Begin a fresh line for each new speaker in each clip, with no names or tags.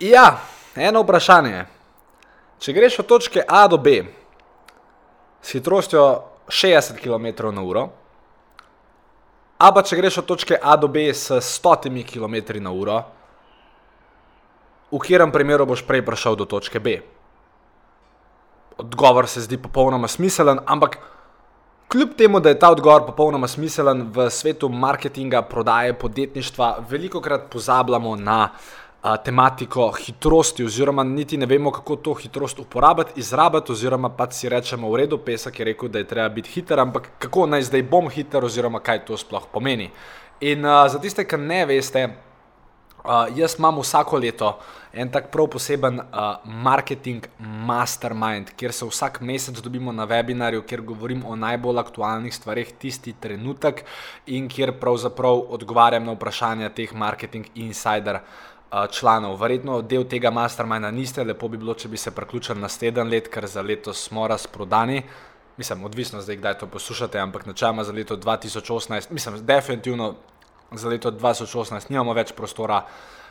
Ja, eno vprašanje. Če greš od točke A do B s hitrostjo 60 km/h, a pa če greš od točke A do B s 100 km/h, v katerem primeru boš prej prišel do točke B? Odgovor se zdi popolnoma smiselen, ampak kljub temu, da je ta odgovor popolnoma smiselen v svetu marketinga, prodaje, podjetništva, veliko krat pozabljamo na a, tematiko hitrosti, oziroma niti ne vemo, kako to hitrost uporabiti, izrabiti, oziroma pa si rečemo, v redu, pesek je rekel, da je treba biti hiter, ampak kako naj zdaj bom hiter, oziroma kaj to sploh pomeni. In a, za tiste, ki ne veste, a, jaz imam vsako leto en tak prav poseben uh, marketing mastermind, kjer se vsak mesec dobimo na webinarju, kjer govorim o najbolj aktualnih stvarih tisti trenutek in kjer pravzaprav odgovarjam na vprašanja teh marketing insider. Članov. Verjetno del tega masterminda niste, lepo bi bilo, če bi se priključili naslednji let, ker za letos smo razprodani. Mislim, odvisno zdaj, kdaj to poslušate, ampak načeloma za leto 2018, mislim, definitivno za leto 2018 nimamo več prostora,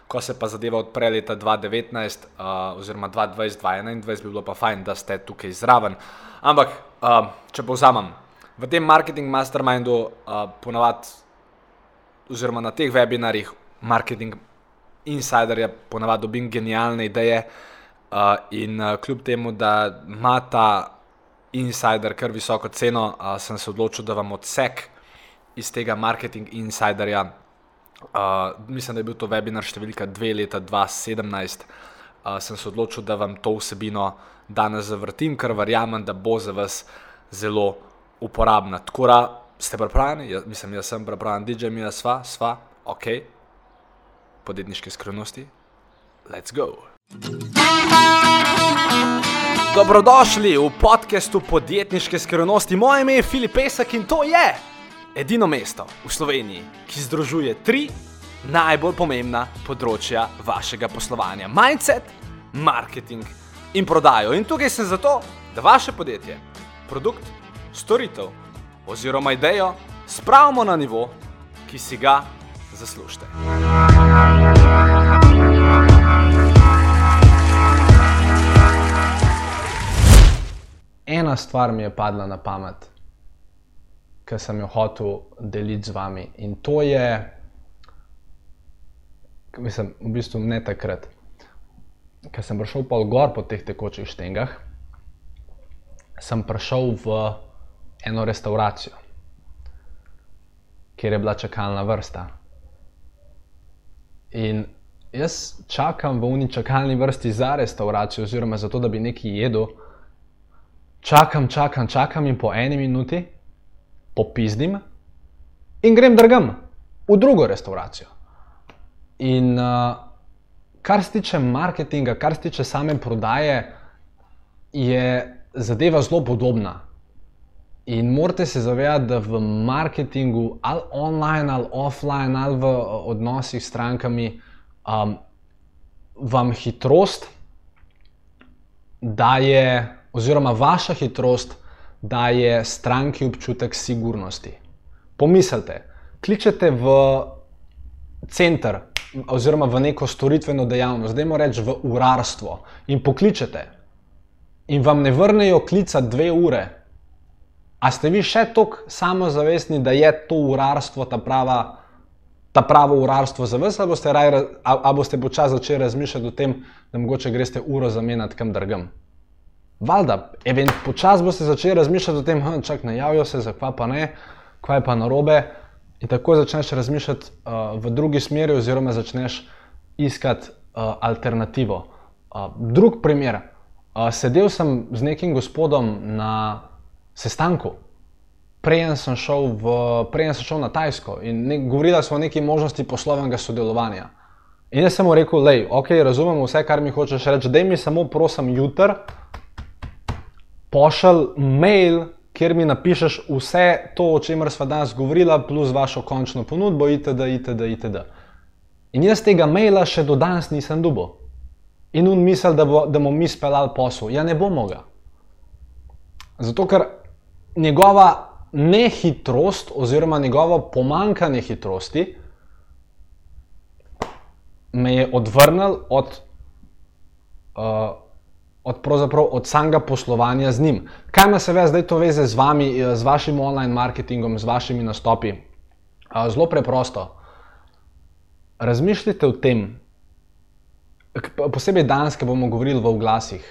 ko se pa zadeva odpre leta 2019, uh, oziroma 2020-2021, bi bilo pa fajn, da ste tukaj zraven. Ampak, uh, če povzamem, v tem marketing mastermindu uh, ponavadi, oziroma na teh webinarjih, marketing insiderja ponavadi dobim genialne ideje. Uh, in uh, kljub temu, da ima ta insider kar visoko ceno, uh, sem se odločil, da vam odsek iz tega marketing insiderja Uh, mislim, da je bil to webinar številka 2 leta 2017. Uh, sem se odločil, da vam to vsebino danes zavrtim, ker verjamem, da bo za vas zelo uporabna. Tako da ste pripravljeni, ja, mislim, jaz sem pripravljen, DJ mi je sva, sva, ok, podjetniške skrivnosti, let's go. Dobrodošli v podkastu podjetniške skrivnosti. Moje ime je Filip Pesek in to je edino mesto v Sloveniji, ki združuje tri najbolj pomembna področja vašega poslovanja: mindset, marketing in prodajo. In tukaj sem zato, da vaše podjetje, produkt, storitev oziroma idejo spravimo na nivo, ki si ga zaslužite.
Ena stvar mi je padla na pamet ki sem jo hotel deliti z vami. In to je, mislim, v bistvu ne takrat, ker sem prišel pol gor po teh tekočih štengah, sem prišel v eno restauracijo, kjer je bila čakalna vrsta. In jaz čakam v uni čakalni vrsti za restauracijo, oziroma za to, da bi nekaj jedel. Čakam, čakam, čakam in po eni minuti popizdim in grem drgam v drugo restauracijo. In uh, kar se tiče marketinga, kar se tiče same prodaje, je zadeva zelo podobna. In morate se zavedati, da v marketingu, ali online, ali offline, ali v odnosih s strankami, um, vam hitrost daje, oziroma vaša hitrost daje stranki občutek sigurnosti. Pomislite, kličete v center oziroma v neko storitveno dejavnost, zdaj moramo reči v urarstvo in pokličete in vam ne vrnejo klica dve ure. A ste vi še tako samozavestni, da je to urarstvo ta prava? Ta pravo urarstvo za vas, ali boste, boste počasi začeli razmišljati o tem, da mogoče greste uro zamenjati kam drugam? Valjda, počasi boste začeli razmišljati o tem, da hm, ne javijo se, zakaj pa ne, kaj je pa narobe. In tako začneš razmišljati uh, v drugi smeri, oziroma začneš iskati uh, alternativo. Uh, drug primer. Uh, sedel sem z nekim gospodom na sestanku, preden sem šel, v, preden sem šel na Tajsko in ne, govorili smo o neki možnosti poslovnega sodelovanja. In jaz sem mu rekel, da je ok, razumem vse, kar mi hočeš reči, da mi samo prosim jutri pošlji mail, kjer mi napišeš vse to, o čemer smo danes govorili, plus vašo končno ponudbo, itd., itd., itd. In jaz tega maila še do danes nisem dobil. In on misli, da, bo, da bomo mi speljali posel. Ja, ne bomo ga. Zato, ker njegova nehitrost, oziroma njegovo pomankanje hitrosti, me je odvrnil od uh, od, od samega poslovanja z njim. Kaj ima se zdaj to veze z vami, z vašim online marketingom, z vašimi nastopi? Uh, zelo preprosto. Razmišljite o tem, posebej danes, ki bomo govorili v glasih.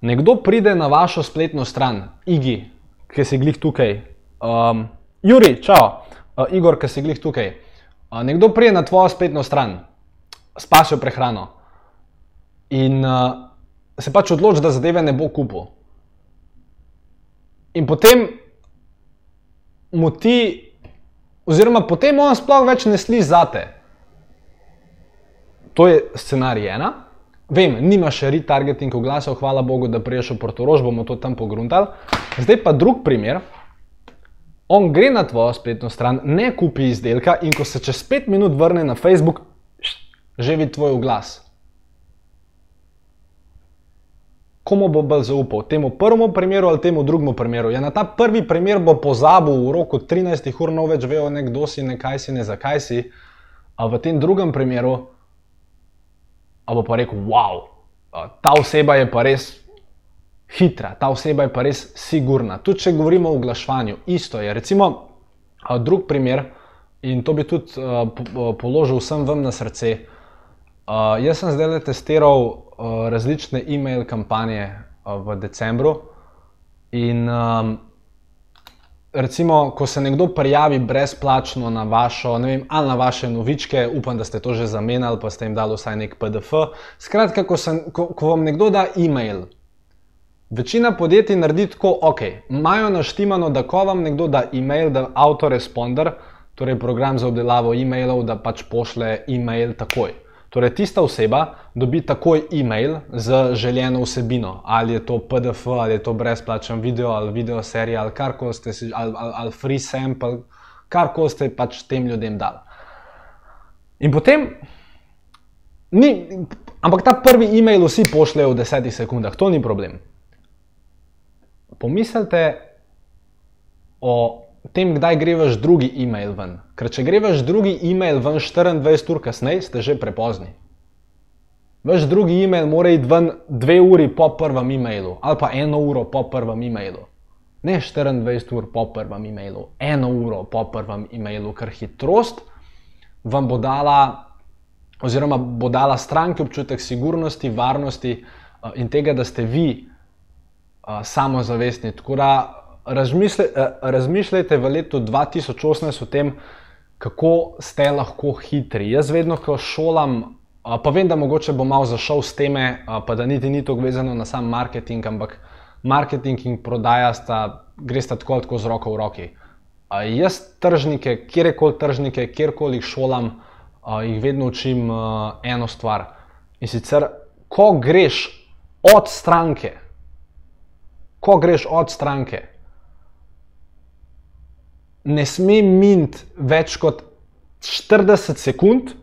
Nekdo pride na vašo spletno stran, Igi, ki si glih tukaj, um, Juri, čau, uh, Igor, ki si glih tukaj. Uh, nekdo pride na tvojo spletno stran, spasijo prehrano in uh, se pač odloči, da zadeve ne bo kupil. In potem mu ti, oziroma potem on sploh več ne sli zate. To je scenarij ena. Vem, nima še retargeting oglasov, hvala Bogu, da priješ v Portorož, bomo to tam pogruntali. Zdaj pa drug primer. On gre na tvojo spletno stran, ne kupi izdelka in ko se čez 5 minut vrne na Facebook, že vidi tvoj oglas. Komu bo bolj zaupal? Temu prvemu primeru ali temu drugemu primeru? Ja, na ta prvi primer bo pozabil v roku 13 ur, no več vejo, kdo si, ne kaj si, ne zakaj si. A v tem drugem primeru bo pa rekel, wow, ta oseba je pa res hitra, ta oseba je pa res sigurna. Tudi če govorimo o oglaševanju, isto je. Recimo, drug primer, in to bi tudi položil vsem vam na srce. Jaz sem zdaj le testiral različne e-mail kampanje v decembru in recimo, ko se nekdo prijavi brezplačno na vašo, ne vem, ali na vaše novičke, upam, da ste to že zamenjali, pa ste jim dali vsaj nek PDF. Skratka, ko, sem, ko, ko vam nekdo da e-mail, večina podjetij naredi tako, ok, imajo naštimano, da ko vam nekdo da e-mail, da autoresponder, torej program za obdelavo e-mailov, da pač pošle e-mail takoj. Torej, tista oseba dobi takoj e-mail z željeno vsebino, ali je to PDF, ali je to brezplačen video, ali video serija, ali karkoli ste si, ali, ali, ali free sample, karkoli ste pač tem ljudem dali. In potem, ni, ampak ta prvi e-mail vsi pošljejo v desetih sekundah, to ni problem. Pomislite o tem, kdaj gre vaš drugi e-mail ven. Ker če gre vaš drugi e-mail ven 24 ur kasneje, ste že prepozni. Vaš drugi e-mail mora iti ven 2 uri po prvem e-mailu ali pa 1 uro po prvem e-mailu. Ne 24 ur po prvem e-mailu, 1 uro po prvem e-mailu, ker hitrost vam bo dala, oziroma bo dala stranki občutek sigurnosti, varnosti uh, in tega, da ste vi uh, samozavestni. Tako da Eh, razmišljajte v letu 2018 o tem, kako ste lahko hitri. Jaz vedno, ko šolam, pa vem, da mogoče bom malo zašel s teme, pa da niti ni to vezano na sam marketing, ampak marketing in prodaja sta, gresta tako ali tako z roko v roki. Jaz tržnike, kjerkoli tržnike, kjerkoli jih šolam, jih vedno učim eno stvar. In sicer, ko greš od stranke, ko greš od stranke, ne sme miniti več kot 40 sekund,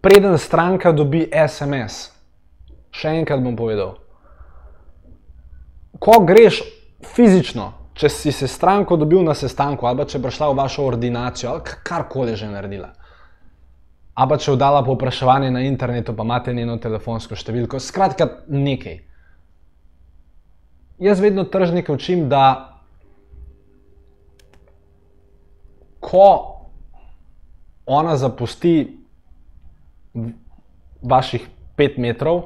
preden stranka dobi SMS. Še enkrat bom povedal. Ko greš fizično, če si se stranko dobil na sestanku, ali če prišla v vašo ordinacijo, ali karkoli že naredila, ali če vdala povpraševanje na internetu, pa imate njeno telefonsko številko, skratka nekaj. Jaz vedno tržnike učim, da ko ona zapusti vaših pet metrov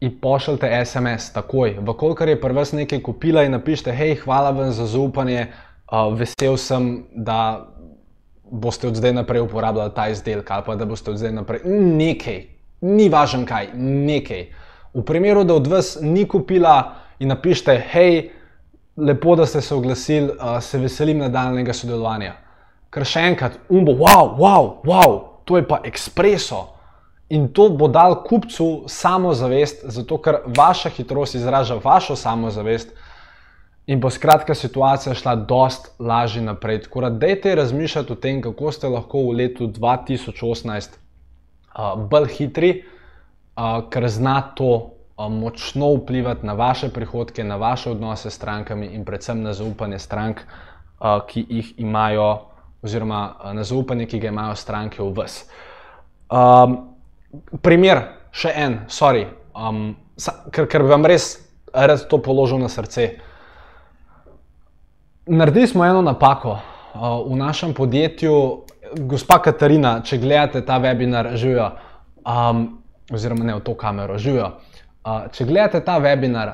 in pošljete SMS takoj, vkolikor je prvi nekaj kupila in napišete, hej, hvala vam za zaupanje, uh, vesel sem, da boste od zdaj naprej uporabljali ta izdelek ali pa da boste od zdaj naprej. Nekaj, ni važen kaj, nekaj. V primeru, da od vas ni kupila in napišete, hej, lepo, da ste se oglasili, uh, se veselim nadaljnega sodelovanja ker še enkrat, umbo, wow, wow, wow, to je pa ekspreso. In to bo dal kupcu samozavest, zato ker vaša hitrost izraža vašo samozavest in bo skratka situacija šla dost lažje naprej. Tako da dejte razmišljati o tem, kako ste lahko v letu 2018 uh, bolj hitri, uh, ker zna to uh, močno vplivati na vaše prihodke, na vaše odnose s strankami in predvsem na zaupanje strank, uh, ki jih imajo oziroma eh, na zaupanje, ki ga imajo stranke v vas. Um, primer, še en, sorry, um, ker, ker bi vam res rad to položil na srce. Naredili smo eno napako uh, v našem podjetju, gospa Katarina, če gledate ta webinar, živijo, um, oziroma ne v to kamero, živijo. Uh, če gledate ta webinar,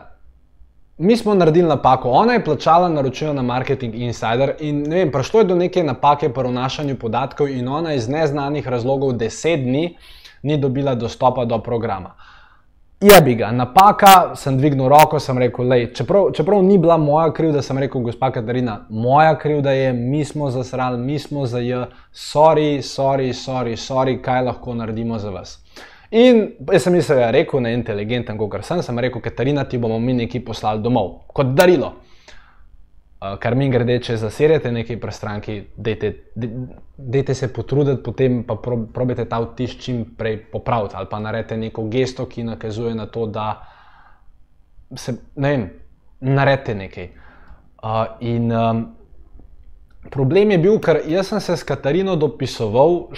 mi smo naredili napako. Ona je plačala naročilo na Marketing Insider in ne vem, prišlo je do neke napake pri vnašanju podatkov, in ona iz neznanih razlogov deset dni ni dobila dostopa do programa. Je bi ga, napaka, sem dvignil roko, sem rekel, lej, čeprav, čeprav ni bila moja krivda, sem rekel, gospa Katarina, moja krivda je, mi smo zasrali, mi smo za J, sorry, sorry, sorry, sorry, kaj lahko naredimo za vas. In jaz sem mislil, da je rekel, ne inteligenten, kot sem, sem rekel, Katarina, ti bomo mi nekaj poslali domov, kot darilo. Uh, kar mi grede, če zaserete nekaj prestranki, dajte se potruditi, potem pa probite ta vtis čim prej popraviti ali pa naredite neko gesto, ki nakazuje na to, da se, ne vem, naredite nekaj. Uh, in um, problem je bil, ker jaz sem se s Katarino dopisoval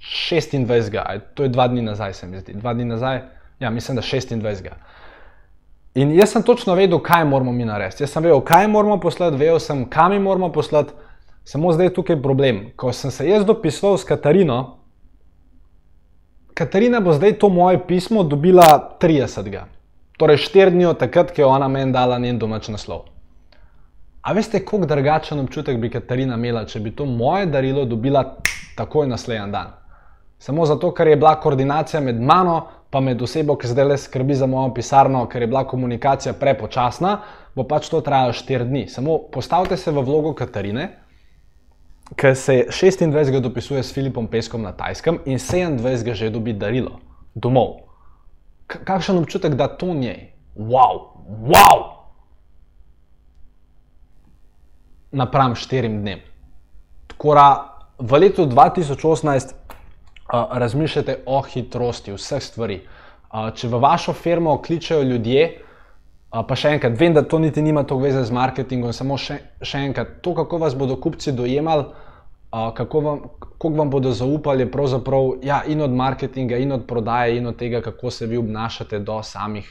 26. To je dva dni nazaj, se mi zdi. Dva dni nazaj, ja, mislim, da 26. In jaz sem točno vedel, kaj moramo mi narediti. Jaz sem vedel, kaj moramo poslati, vedel sem, kam jim moramo poslati. Samo zdaj je tukaj problem. Ko sem se jaz dopisoval s Katarino, Katarina bo zdaj to moje pismo dobila 30. Torej 4 dni od takrat, ko je ona meni dala njen domač naslov. A veste, kako drugačen občutek bi Katarina imela, če bi to moje darilo dobila takoj naslednji dan? Samo zato, ker je bila koordinacija med mano pa med osebo, ki zdaj le skrbi za mojo pisarno, ker je bila komunikacija prepočasna, bo pač to trajalo 4 dni. Samo postavite se v vlogo Katarine, ki se 26. dopisuje s Filipom Peskom na Tajskem in 27. že dobi darilo domov. K kakšen občutek da to njej? Wow, wow! Napram štirim dnem. Tako da v letu 2018 razmišljate o hitrosti vseh stvari. Če v vašo firmo kličejo ljudje, pa še enkrat, vem, da to niti nima toliko veze z marketingom, samo še, še enkrat, to, kako vas bodo kupci dojemali, kako vam, vam bodo zaupali, je pravzaprav ja, in od marketinga, in od prodaje, in od tega, kako se vi obnašate do samih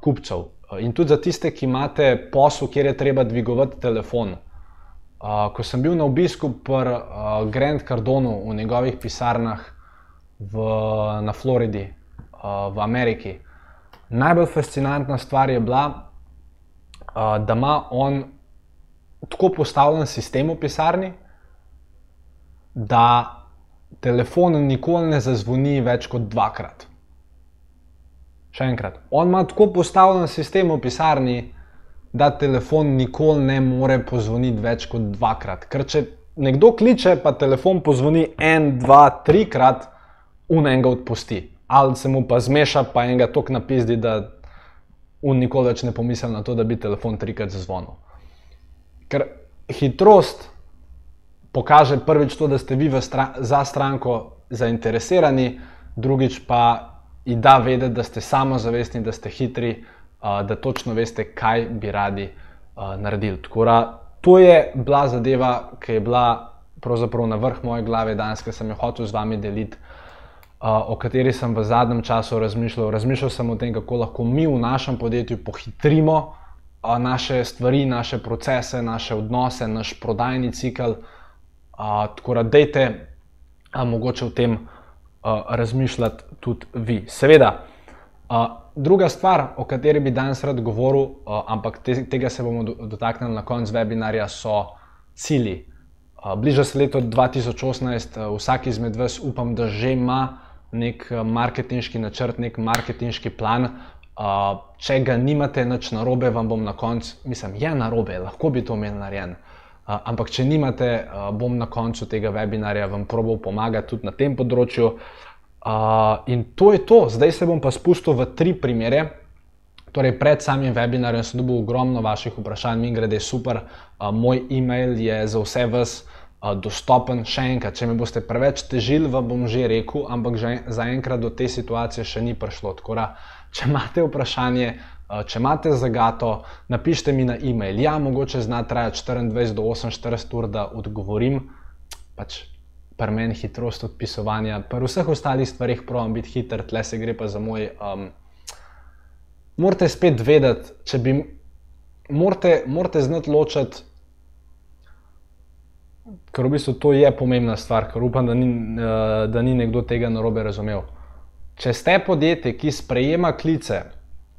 kupcev. In tudi za tiste, ki imate posel, kjer je treba dvigovati telefon. Ko sem bil na obisku pri uh, Grand Cardonu v njegovih pisarnah v, na Floridi, uh, v Ameriki, najbolj fascinantna stvar je bila, uh, da ima on tako postavljen sistem v pisarni, da telefon nikoli ne zazvoni več kot dvakrat. Še enkrat, on ima tako postavljen sistem v pisarni, da telefon nikoli ne more pozvoniti več kot dvakrat. Ker če nekdo kliče, pa telefon pozvoni en, dva, trikrat, un enega odpusti. Ali se mu pa zmeša, pa enega tok napizdi, da un nikoli več ne pomisli na to, da bi telefon trikrat zazvonil. Ker hitrost pokaže prvič to, da ste vi stran za stranko zainteresirani, drugič pa ji da vedeti, da ste samozavestni, da ste hitri da točno veste, kaj bi radi naredili. Da, to je bila zadeva, ki je bila pravzaprav na vrh moje glave danes, ki sem jo hotel z vami deliti, o kateri sem v zadnjem času razmišljal. Razmišljal sem o tem, kako lahko mi v našem podjetju pohitrimo naše stvari, naše procese, naše odnose, naš prodajni cikl. Tako da, dejte, mogoče o tem razmišljati tudi vi. Seveda. Druga stvar, o kateri bi danes rad govoril, uh, ampak te, tega se bomo do, dotaknili na koncu webinarja, so cilji. Uh, bliža se leto 2018, uh, vsak izmed vas upam, da že ima nek marketinški načrt, nek marketinški plan. Če ga nimate, nič narobe, vam bom na koncu, mislim, je narobe, lahko bi to imel narejen. Ampak, če nimate, bom na koncu tega webinarja vam probal pomagati tudi na tem področju. Uh, Uh, in to je to, zdaj se bom pa spustil v tri primere. Torej, pred samim webinarjem sem dobil ogromno vaših vprašanj, mi grede super. Uh, moj e-mail je za vse vas uh, dostopen. Še enkrat, če me boste preveč težili, vam bom že rekel, ampak zaenkrat do te situacije še ni prišlo. Tako da, če imate vprašanje, uh, če imate zagato, napišite mi na e-mail. Ja, mogoče zna trajati 24 do 48 ur, da odgovorim. Pač pri meni hitrost odpisovanja, pri vseh ostalih stvarih pravim biti hiter, tle se gre pa za moj um, morate spet vedeti, če bi. Morate, morate znati ločiti, ker v bistvu to je pomembna stvar, ker upam, da ni, eh, da ni nekdo tega narobe razumel. Če ste podjetje, ki sprejema klice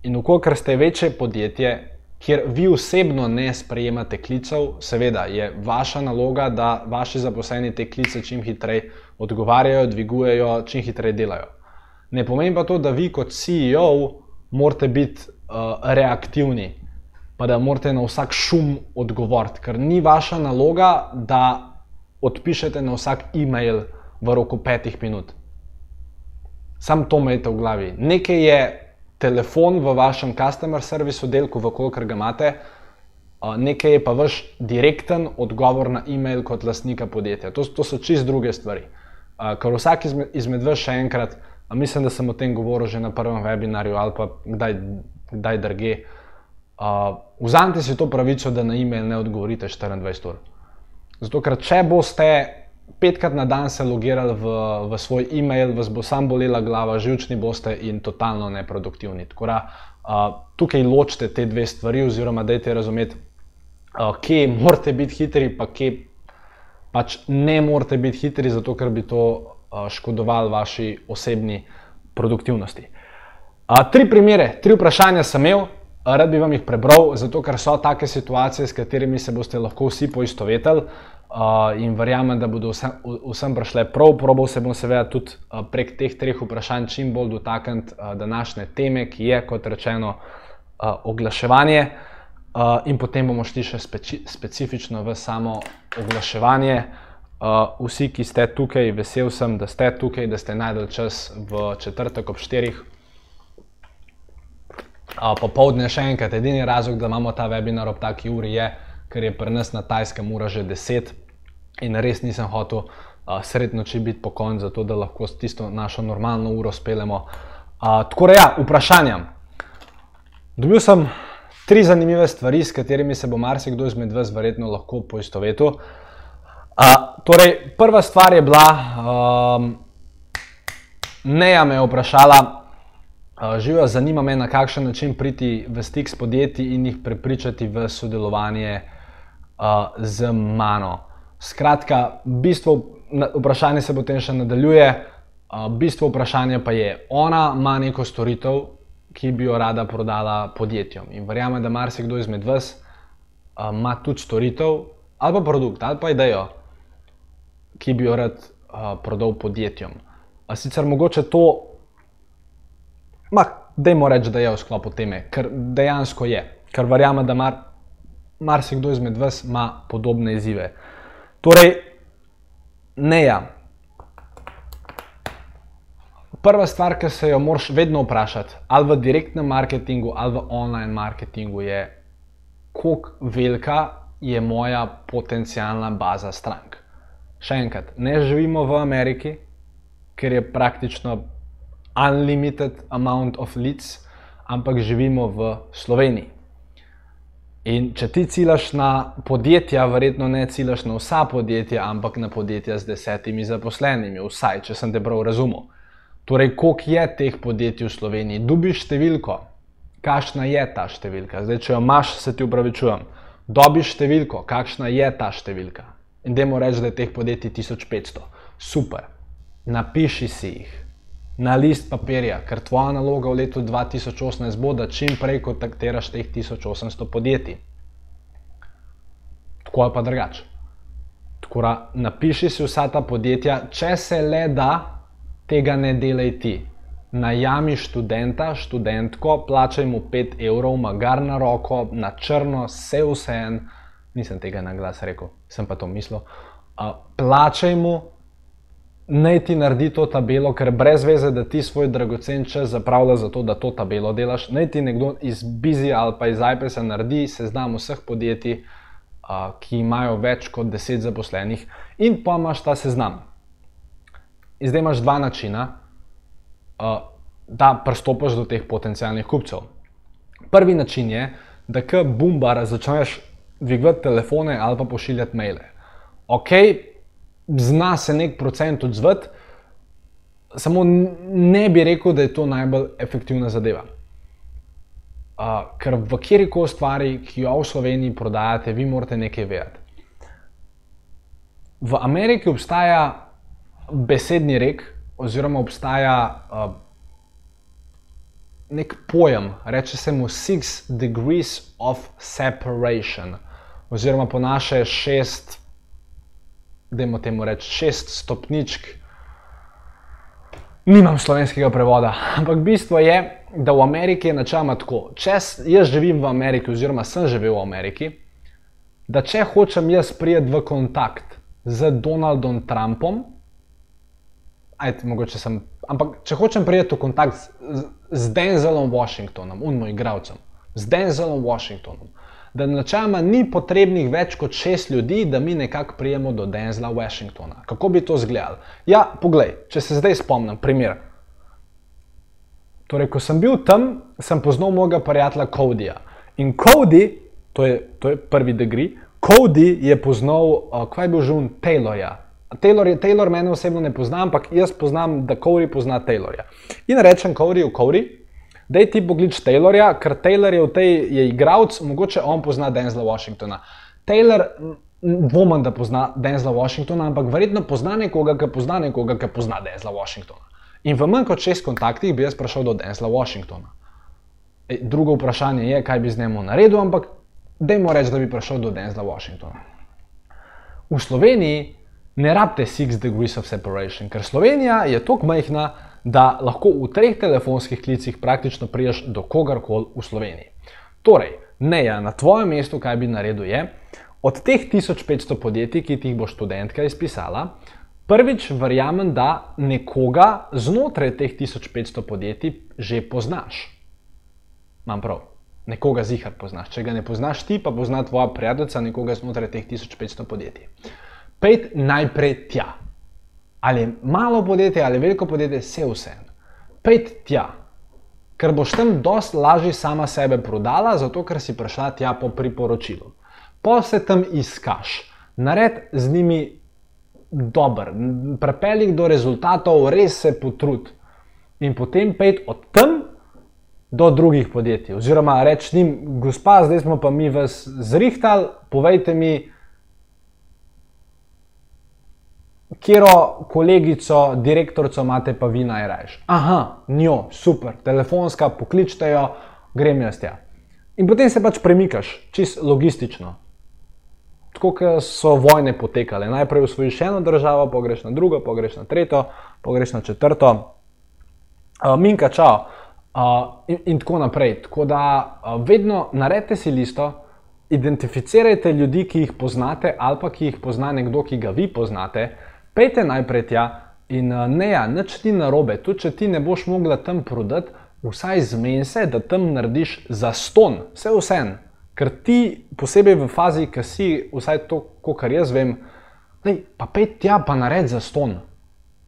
in ukolikor ste večje podjetje, kjer vi osebno ne sprejemate klicev, seveda je vaša naloga, da vaši zaposleni te klice čim hitreje odgovarjajo, dvigujejo, čim hitreje delajo. Ne pomeni pa to, da vi kot CEO morate biti uh, reaktivni, pa da morate na vsak šum odgovoriti, ker ni vaša naloga, da odpišete na vsak e-mail v roku petih minut. Sam to imejte v glavi. Nekaj je telefon v vašem customer service oddelku, v kolikor ga imate, nekaj je pa vaš direkten odgovor na e-mail kot lastnika podjetja. To, to so čist druge stvari. Ker vsak izmed, izmed vas še enkrat, mislim, da sem o tem govoril že na prvem webinarju ali pa kdaj, kdaj drge. Vzamite si to pravico, da na e-mail ne odgovorite 24 ur. Zato, ker če boste petkrat na dan se logirali v, v svoj e-mail, vas bo sam bolela glava, živčni boste in totalno neproduktivni. Tako da uh, tukaj ločite te dve stvari, oziroma dajte razumeti, uh, kje morate biti hitri, pa kje pač ne morate biti hitri, zato ker bi to uh, škodovalo vaši osebni produktivnosti. Uh, tri primere, tri vprašanja sem imel. Rad bi vam jih prebral, zato ker so take situacije, s katerimi se boste lahko vsi poistovetili. Uh, in verjamem, da bodo vsem, vsem prišle prav. Probal se bom seveda tudi uh, prek teh treh vprašanj čim bolj dotakniti uh, današnje teme, ki je, kot rečeno, uh, oglaševanje. Uh, in potem bomo šli še speci specifično v samo oglaševanje. Uh, vsi, ki ste tukaj, vesel sem, da ste tukaj, da ste najdel čas v četrtek ob štirih. Uh, popovdne še enkrat, edini razlog, da imamo ta webinar ob taki uri je, ker je pri nas na tajskem ura že 10 in res nisem hotel uh, sredno če biti po koncu, zato da lahko s tisto našo normalno uro speljemo. Uh, tako da, ja, vprašanja. Dobil sem tri zanimive stvari, s katerimi se bo marsikdo izmed vas verjetno lahko poistovetil. Uh, torej, prva stvar je bila, um, Neja me je vprašala, uh, živijo, zanima me, na kakšen način priti v stik s podjetji in jih prepričati v sodelovanje uh, z mano. Skratka, bistvo vprašanja se potem še nadaljuje. Uh, bistvo vprašanja pa je, ona ima neko storitev, ki bi jo rada prodala podjetjem. In verjamem, da marsikdo izmed vas uh, ima tudi storitev ali pa produkt ali pa idejo, ki bi jo rad uh, prodal podjetjem. Uh, sicer mogoče to, da je reči, da je v sklopu teme, ker dejansko je, ker verjamem, da mar, marsikdo izmed vas ima podobne izzive. Torej, ne ja. Prva stvar, ki se jo moraš vedno vprašati, ali v direktnem marketingu ali v online marketingu, je, kako velika je moja potencijalna baza strank. Še enkrat, ne živimo v Ameriki, ker je praktično unlimited amount of leads, ampak živimo v Sloveniji. In če ti ciljaš na podjetja, verjetno ne ciljaš na vsa podjetja, ampak na podjetja z desetimi zaposlenimi, vsaj če sem te prav razumel. Torej, koliko je teh podjetij v Sloveniji? Dobiš številko, kakšna je ta številka? Zdaj, če jo imaš, se ti upravičujem. Dobiš številko, kakšna je ta številka? In dajmo reči, da je teh podjetij 1500. Super, napiši si jih na list papirja, ker tvoja naloga v letu 2018 bo, da čim prej kontaktiraš teh 1800 podjetij. Tako je pa drugače. Tako da napiši si vsa ta podjetja, če se le da, tega ne delaj ti. Najami študenta, študentko, plačaj mu 5 evrov, magar na roko, na črno, vse vse en, nisem tega na glas rekel, sem pa to mislil. Plačaj mu naj ti naredi to tabelo, ker brez veze, da ti svoj dragocen čas zapravlja za to, da to tabelo delaš. Naj ti nekdo iz Bizi ali pa iz iPesa naredi seznam vseh podjetij, uh, ki imajo več kot 10 zaposlenih, in pa imaš ta seznam. In zdaj imaš dva načina, uh, da pristopiš do teh potencijalnih kupcev. Prvi način je, da k bumbar začneš dvigovati telefone ali pa pošiljati maile. Ok, zna se nek procent odzvati, samo ne bi rekel, da je to najbolj efektivna zadeva. Uh, ker v kjer koli stvari, ki jo v Sloveniji prodajate, vi morate nekaj vedeti. V Ameriki obstaja besedni rek, oziroma obstaja uh, nek pojem, reče se mu Six Degrees of Separation, oziroma po naše šest, da imamo temu reči, šest stopničk. Nimam slovenskega prevoda, ampak bistvo je, da v Ameriki je načeloma tako. Če jaz živim v Ameriki, oziroma sem živel v Ameriki, da če hočem jaz prijeti v kontakt z Donaldom Trumpom, ajde, mogoče sem, ampak če hočem prijeti v kontakt z, z Denzelom Washingtonom, unmo igravcem, z Denzelom Washingtonom, da načeloma ni potrebnih več kot šest ljudi, da mi nekako prijemo do Denzela Washingtona. Kako bi to izgledalo? Ja, poglej, če se zdaj spomnim, primer. Torej, ko sem bil tam, sem poznal mojega prijatelja Codyja. In Cody, to je, to je prvi degree, Cody je poznal, uh, kaj je bil že on, Taylorja. Taylor, je, Taylor mene osebno ne pozna, ampak jaz poznam, da Cody pozna Taylorja. In rečem Codyju, Cody, da ti pogledaš Taylorja, ker Taylor je v tej je igralec, mogoče on pozna Denzela Washingtona. Taylor, dvomim, da pozna Denzela Washingtona, ampak verjetno pozna nekoga, ki pozna nekoga, ki pozna Denzela Washingtona. In v manj kot šest kontaktih bi jaz prišel do Denzela Washingtona. E, drugo vprašanje je, kaj bi z njim naredil, ampak dajmo reči, da bi prišel do Denzela Washingtona. V Sloveniji ne rabite Six Degrees of Separation, ker Slovenija je tako majhna, da lahko v treh telefonskih klicih praktično priješ do kogarkoli v Sloveniji. Torej, ne, ja, na tvojem mestu, kaj bi naredil, je od teh 1500 podjetij, ki ti jih bo študentka izpisala, prvič verjamem, da nekoga znotraj teh 1500 podjetij že poznaš. Imam prav. Nekoga zihar poznaš. Če ga ne poznaš ti, pa pozna tvoja prijateljica nekoga znotraj teh 1500 podjetij. Pejt najprej tja. Ali malo podjetje ali veliko podjetje, vse vse. Pejt tja. Ker boš tam dosti lažje sama sebe prodala, zato ker si prišla tja po priporočilu. Pa se tam iskaš, nared z njimi dober, prepeli jih do rezultatov, res se potrud. In potem pejt od tam do drugih podjetij. Oziroma reči njim, gospa, zdaj smo pa mi vas zrihtali, povejte mi, Kjero kolegico, direktorico imate pa vi najrajš? Aha, njo, super, telefonska, pokličte jo, grem jaz tja. In potem se pač premikaš, čist logistično. Tako kot so vojne potekale. Najprej usvojiš eno državo, pogreš na drugo, pogreš na tretjo, pogreš na četrto. Uh, minka, čau. Uh, in, in tako naprej. Tako da uh, vedno naredite si listo, identificirajte ljudi, ki jih poznate, ali pa ki jih pozna nekdo, ki ga vi poznate. Pejte najprej tja in uh, ne, ja, nič ti narobe. Tudi če ti ne boš mogla tam prodati, vsaj zmeni se, da tam narediš za ston, vse vsem. Ker ti, posebej v fazi, ki si, vsaj to, kar jaz vem, lej, pa pej tja, pa naredi za ston.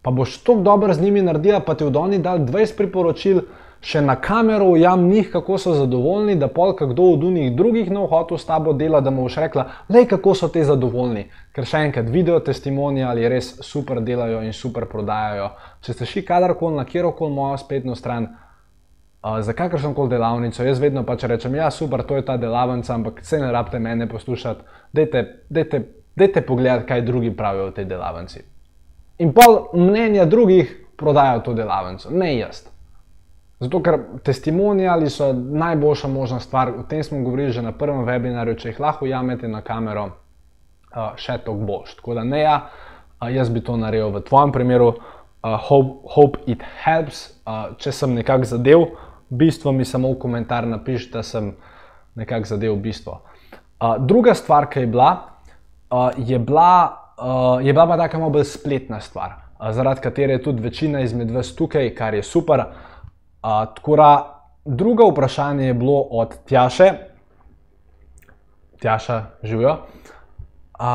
Pa boš tako dobro z njimi naredila, pa ti v Doni dal 20 priporočil, še na kamero ujam njih, kako so zadovoljni, da pol kdo od njih drugih na vhodu s tabo dela, da mu boš rekla, le kako so te zadovoljni. Ker še enkrat, video testimonijali res super delajo in super prodajajo. Če ste šli kadarkoli na kjerkoli mojo spletno stran, za kakršno koli delavnico, jaz vedno pač rečem, ja, super, to je ta delavnica, ampak se ne rabite mene poslušati, dajte, dajte, dajte pogledati, kaj drugi pravijo o tej delavnici. In pol mnenja drugih prodajajo to delavnico, ne jaz. Zato, ker testimonijali so najboljša možna stvar. O tem smo govorili že na prvem webinarju. Če jih lahko jamete na kamero, uh, še to boš. Tako da ne, ja, uh, jaz bi to naredil v tvojem primeru. Uh, hope, hope it helps. Uh, če sem nekako zadev bistvo, mi samo v komentar napiš, da sem nekako zadev bistvo. Uh, druga stvar, ki je bila, uh, je bila, uh, je bila pa tako malo bolj spletna stvar, uh, zaradi katere je tudi večina izmed vas tukaj, kar je super tako da, drugo vprašanje je bilo od Tjaše, Tjaša, živijo, uh,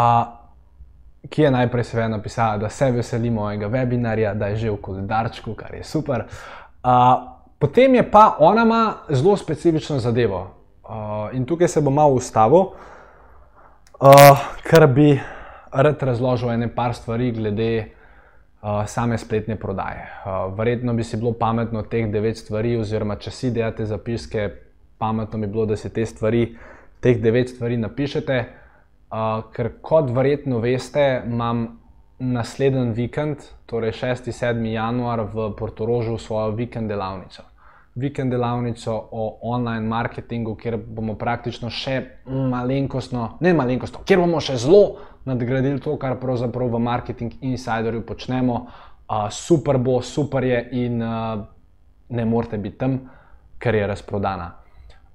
ki je najprej seveda napisala, da se veseli mojega webinarja, da je že v koledarčku, kar je super. Uh, potem je pa ona ima zelo specifično zadevo. Uh, in tukaj se bo malo ustavil, uh, ker bi rad razložil ene par stvari glede same spletne prodaje. Uh, verjetno bi si bilo pametno teh devet stvari, oziroma če si delate zapiske, pametno bi bilo, da si te stvari, teh devet stvari napišete. Uh, ker kot verjetno veste, imam naslednji vikend, torej 6-7 januar v Portorožu, svojo vikend delavnico. Vikend delavnico o online marketingu, kjer bomo praktično še malenkostno, ne malenkostno, kjer bomo še zelo nadgradili to, kar pravzaprav v marketing insiderju počnemo. Uh, super bo, super je in uh, ne morete biti tam, ker je razprodana.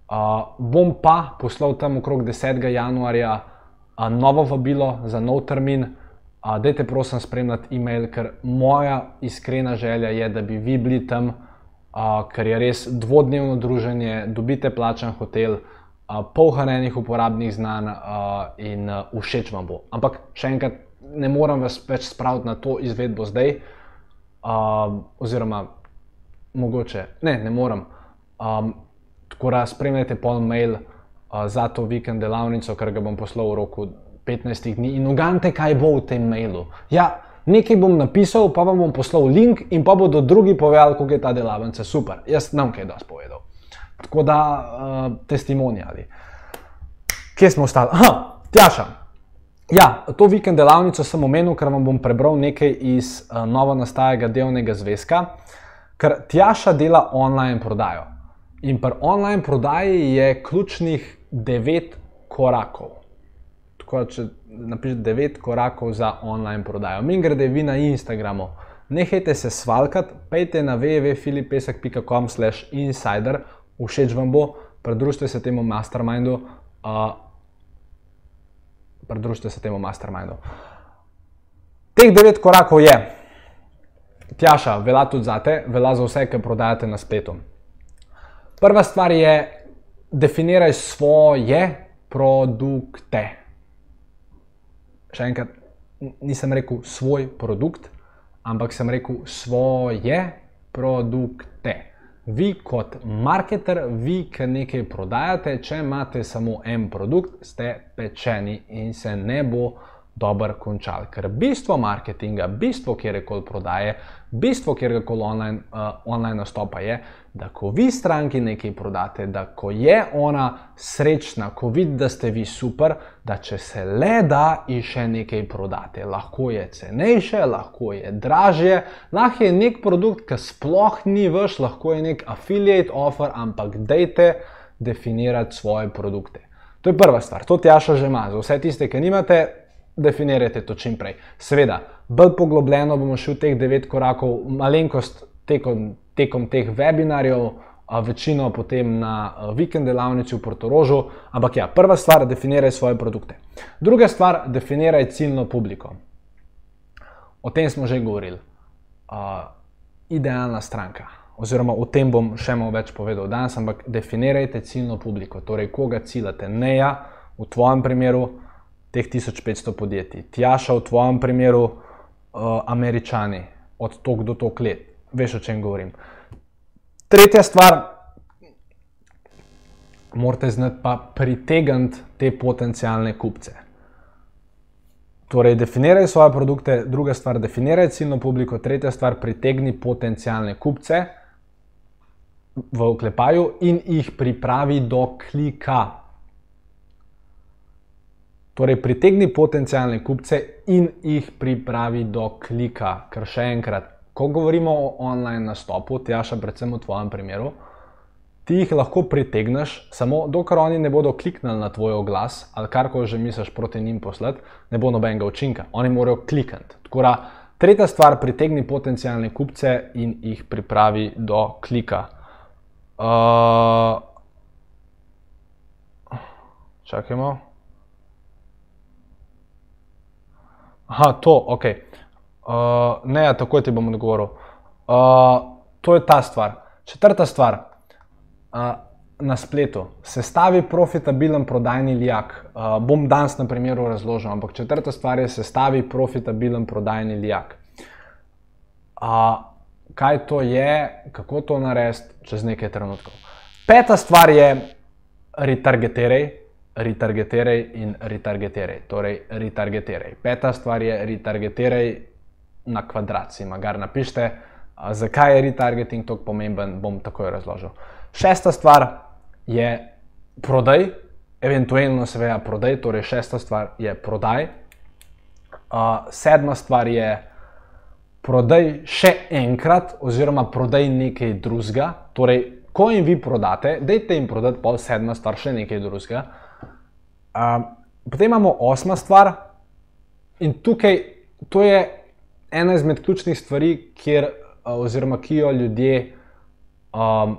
Uh, bom pa poslal tam okrog 10. januarja uh, novo vabilo za nov termin. Uh, dajte prosim spremljati e-mail, ker moja iskrena želja je, da bi vi bili tam, uh, ker je res dvodnevno druženje, dobite plačen hotel, uh, polhanenih uporabnih znanj in všeč vam bo. Ampak še enkrat, ne morem vas več spraviti na to izvedbo zdaj, oziroma mogoče, ne, ne morem. Um, tako da spremljate pol mail za to vikend delavnico, ker ga bom poslal v roku 15 dni in ugante, kaj bo v tem mailu. Ja, nekaj bom napisal, pa vam bom poslal link in pa bodo drugi povedali, kako je ta delavnica super. Jaz nam kaj da spovedal. Tako da, uh, testimonijali. Kje smo ostali? Aha, tjaša. Ja, to vikend delavnico sem omenil, ker vam bom prebral nekaj iz uh, novo nastajalega delovnega zvezka, ker tjaša dela online prodajo. In pri online prodaji je ključnih devet korakov tako če napišete devet korakov za online prodajo. Mi grede vi na Instagramu, nehajte se svalkati, pejte na www.filipesek.com slash insider, všeč vam bo, pridružite se temu mastermindu. Uh, pridružite se temu mastermindu. Teh devet korakov je, tjaša, velja tudi za te, velja za vse, ki prodajate na spletu. Prva stvar je, definiraj svoje produkte še enkrat, nisem rekel svoj produkt, ampak sem rekel svoje produkte. Vi kot marketer, vi, ki nekaj prodajate, če imate samo en produkt, ste pečeni in se ne bo dobro končal. Ker bistvo marketinga, bistvo kjerkoli prodaje, bistvo kjerkoli online, uh, online nastopa je, da ko vi stranki nekaj prodate, da ko je ona srečna, ko vidi, da ste vi super, da če se le da in še nekaj prodate. Lahko je cenejše, lahko je dražje, lahko je nek produkt, ki sploh ni vaš, lahko je nek affiliate offer, ampak dejte definirati svoje produkte. To je prva stvar, to tjaša že ima. Za vse tiste, ki nimate, definirajte to čim prej. Seveda, bolj poglobljeno bomo šli v teh devet korakov, malenkost tekom, tekom teh webinarjev, večino potem na vikend delavnici v Portorožu. Ampak ja, prva stvar, definiraj svoje produkte. Druga stvar, definiraj ciljno publiko. O tem smo že govorili. Uh, idealna stranka. Oziroma, o tem bom še malo več povedal danes, ampak definirajte ciljno publiko, torej koga ciljate. Ne ja, v tvojem primeru, teh 1500 podjetij. Tjaša v tvojem primeru, uh, američani, od tok do tok let. Veš, o čem govorim. Tretja stvar, morate znati pa pritegniti te potencijalne kupce. Torej, definiraj svoje produkte, druga stvar, definiraj ciljno publiko, tretja stvar, pritegni potencijalne kupce v oklepaju in jih pripravi do klika. Torej, pritegni potencijalne kupce in jih pripravi do klika. Ker še enkrat, ko govorimo o online nastopu, tjaša predvsem v tvojem primeru, ti jih lahko pritegneš, samo dokler oni ne bodo kliknili na tvoj oglas ali kar koli že misliš proti njim poslati, ne bo nobenega učinka. Oni morajo klikniti. Tako da, tretja stvar, pritegni potencijalne kupce in jih pripravi do klika. Uh, čakajmo. Aha, to, ok. Uh, ne, ja, tako ti bom odgovoril. Uh, to je ta stvar. Četrta stvar. Uh, na spletu. Sestavi profitabilen prodajni lijak. Uh, bom danes na primeru razložil, ampak četrta stvar je sestavi profitabilen prodajni lijak. Uh, kaj to je, kako to narediti, čez nekaj trenutkov. Peta stvar je retargetiraj retargetiraj in retargetiraj. Torej, retargetiraj. Peta stvar je retargetiraj na kvadrat, si magar napišite. Zakaj je retargeting tako pomemben, bom takoj razložil. Šesta stvar, je prodaj, eventualno seveda prodaj, torej šesta stvar je prodaj. Uh, sedma stvar je prodaj še enkrat, oziroma prodaj nekaj drugega. Torej, ko jim vi prodate, dajte jim prodati, pa sedma stvar še nekaj drugega. Uh, potem imamo osma stvar, in tukaj to je ena izmed ključnih stvari, kjer, oziroma ki jo ljudje um,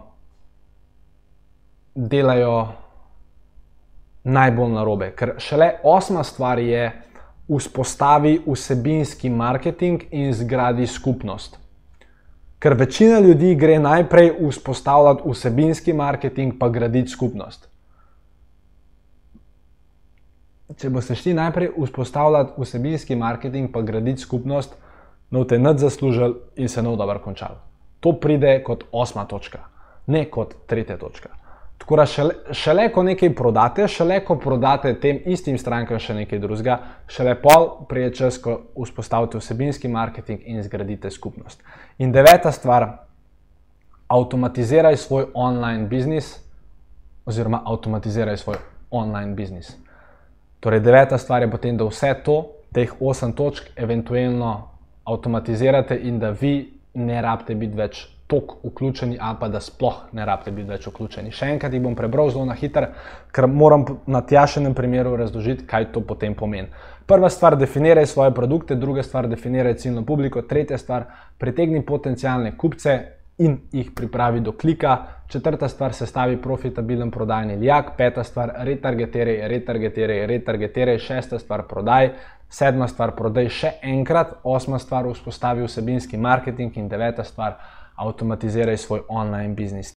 delajo najbolj narobe. Ker šele osma stvar je, vzpostavi vsebinski marketing in zgradi skupnost. Ker večina ljudi gre najprej vzpostavljati vsebinski marketing, pa graditi skupnost. Če boste šli najprej vzpostavljati vsebinski marketing, pa graditi skupnost, no te nad zaslužili in se nov dobro končali. To pride kot osma točka, ne kot tretja točka. Tako da šele, šele ko nekaj prodate, šele ko prodate tem istim strankam še nekaj drugega, šele pol prije čas, ko vzpostavite vsebinski marketing in zgradite skupnost. In deveta stvar, avtomatiziraj svoj online biznis, oziroma avtomatiziraj svoj online biznis. Torej, deveta stvar je potem, da vse to, teh osem točk, eventualno avtomatizirate in da vi ne rabite biti več tako vključeni, ali pa da sploh ne rabite biti več vključeni. Še enkrat jih bom prebral zelo na hitro, ker moram na tjašenem primeru razložiti, kaj to potem pomeni. Prva stvar, definiraj svoje produkte, druga stvar, definiraj ciljno publiko, tretja stvar, pritegni potencijalne kupce in jih pripravi do klika, četrta stvar, sestavi profitabilen prodajni lijak, peta stvar, retargetiraj, retargetiraj, retargetiraj, šesta stvar, prodaj. Sedma stvar, prodaj še enkrat, osma stvar, vzpostavi vsebinski marketing. In deveta stvar, avtomatiziraj svoj online biznis.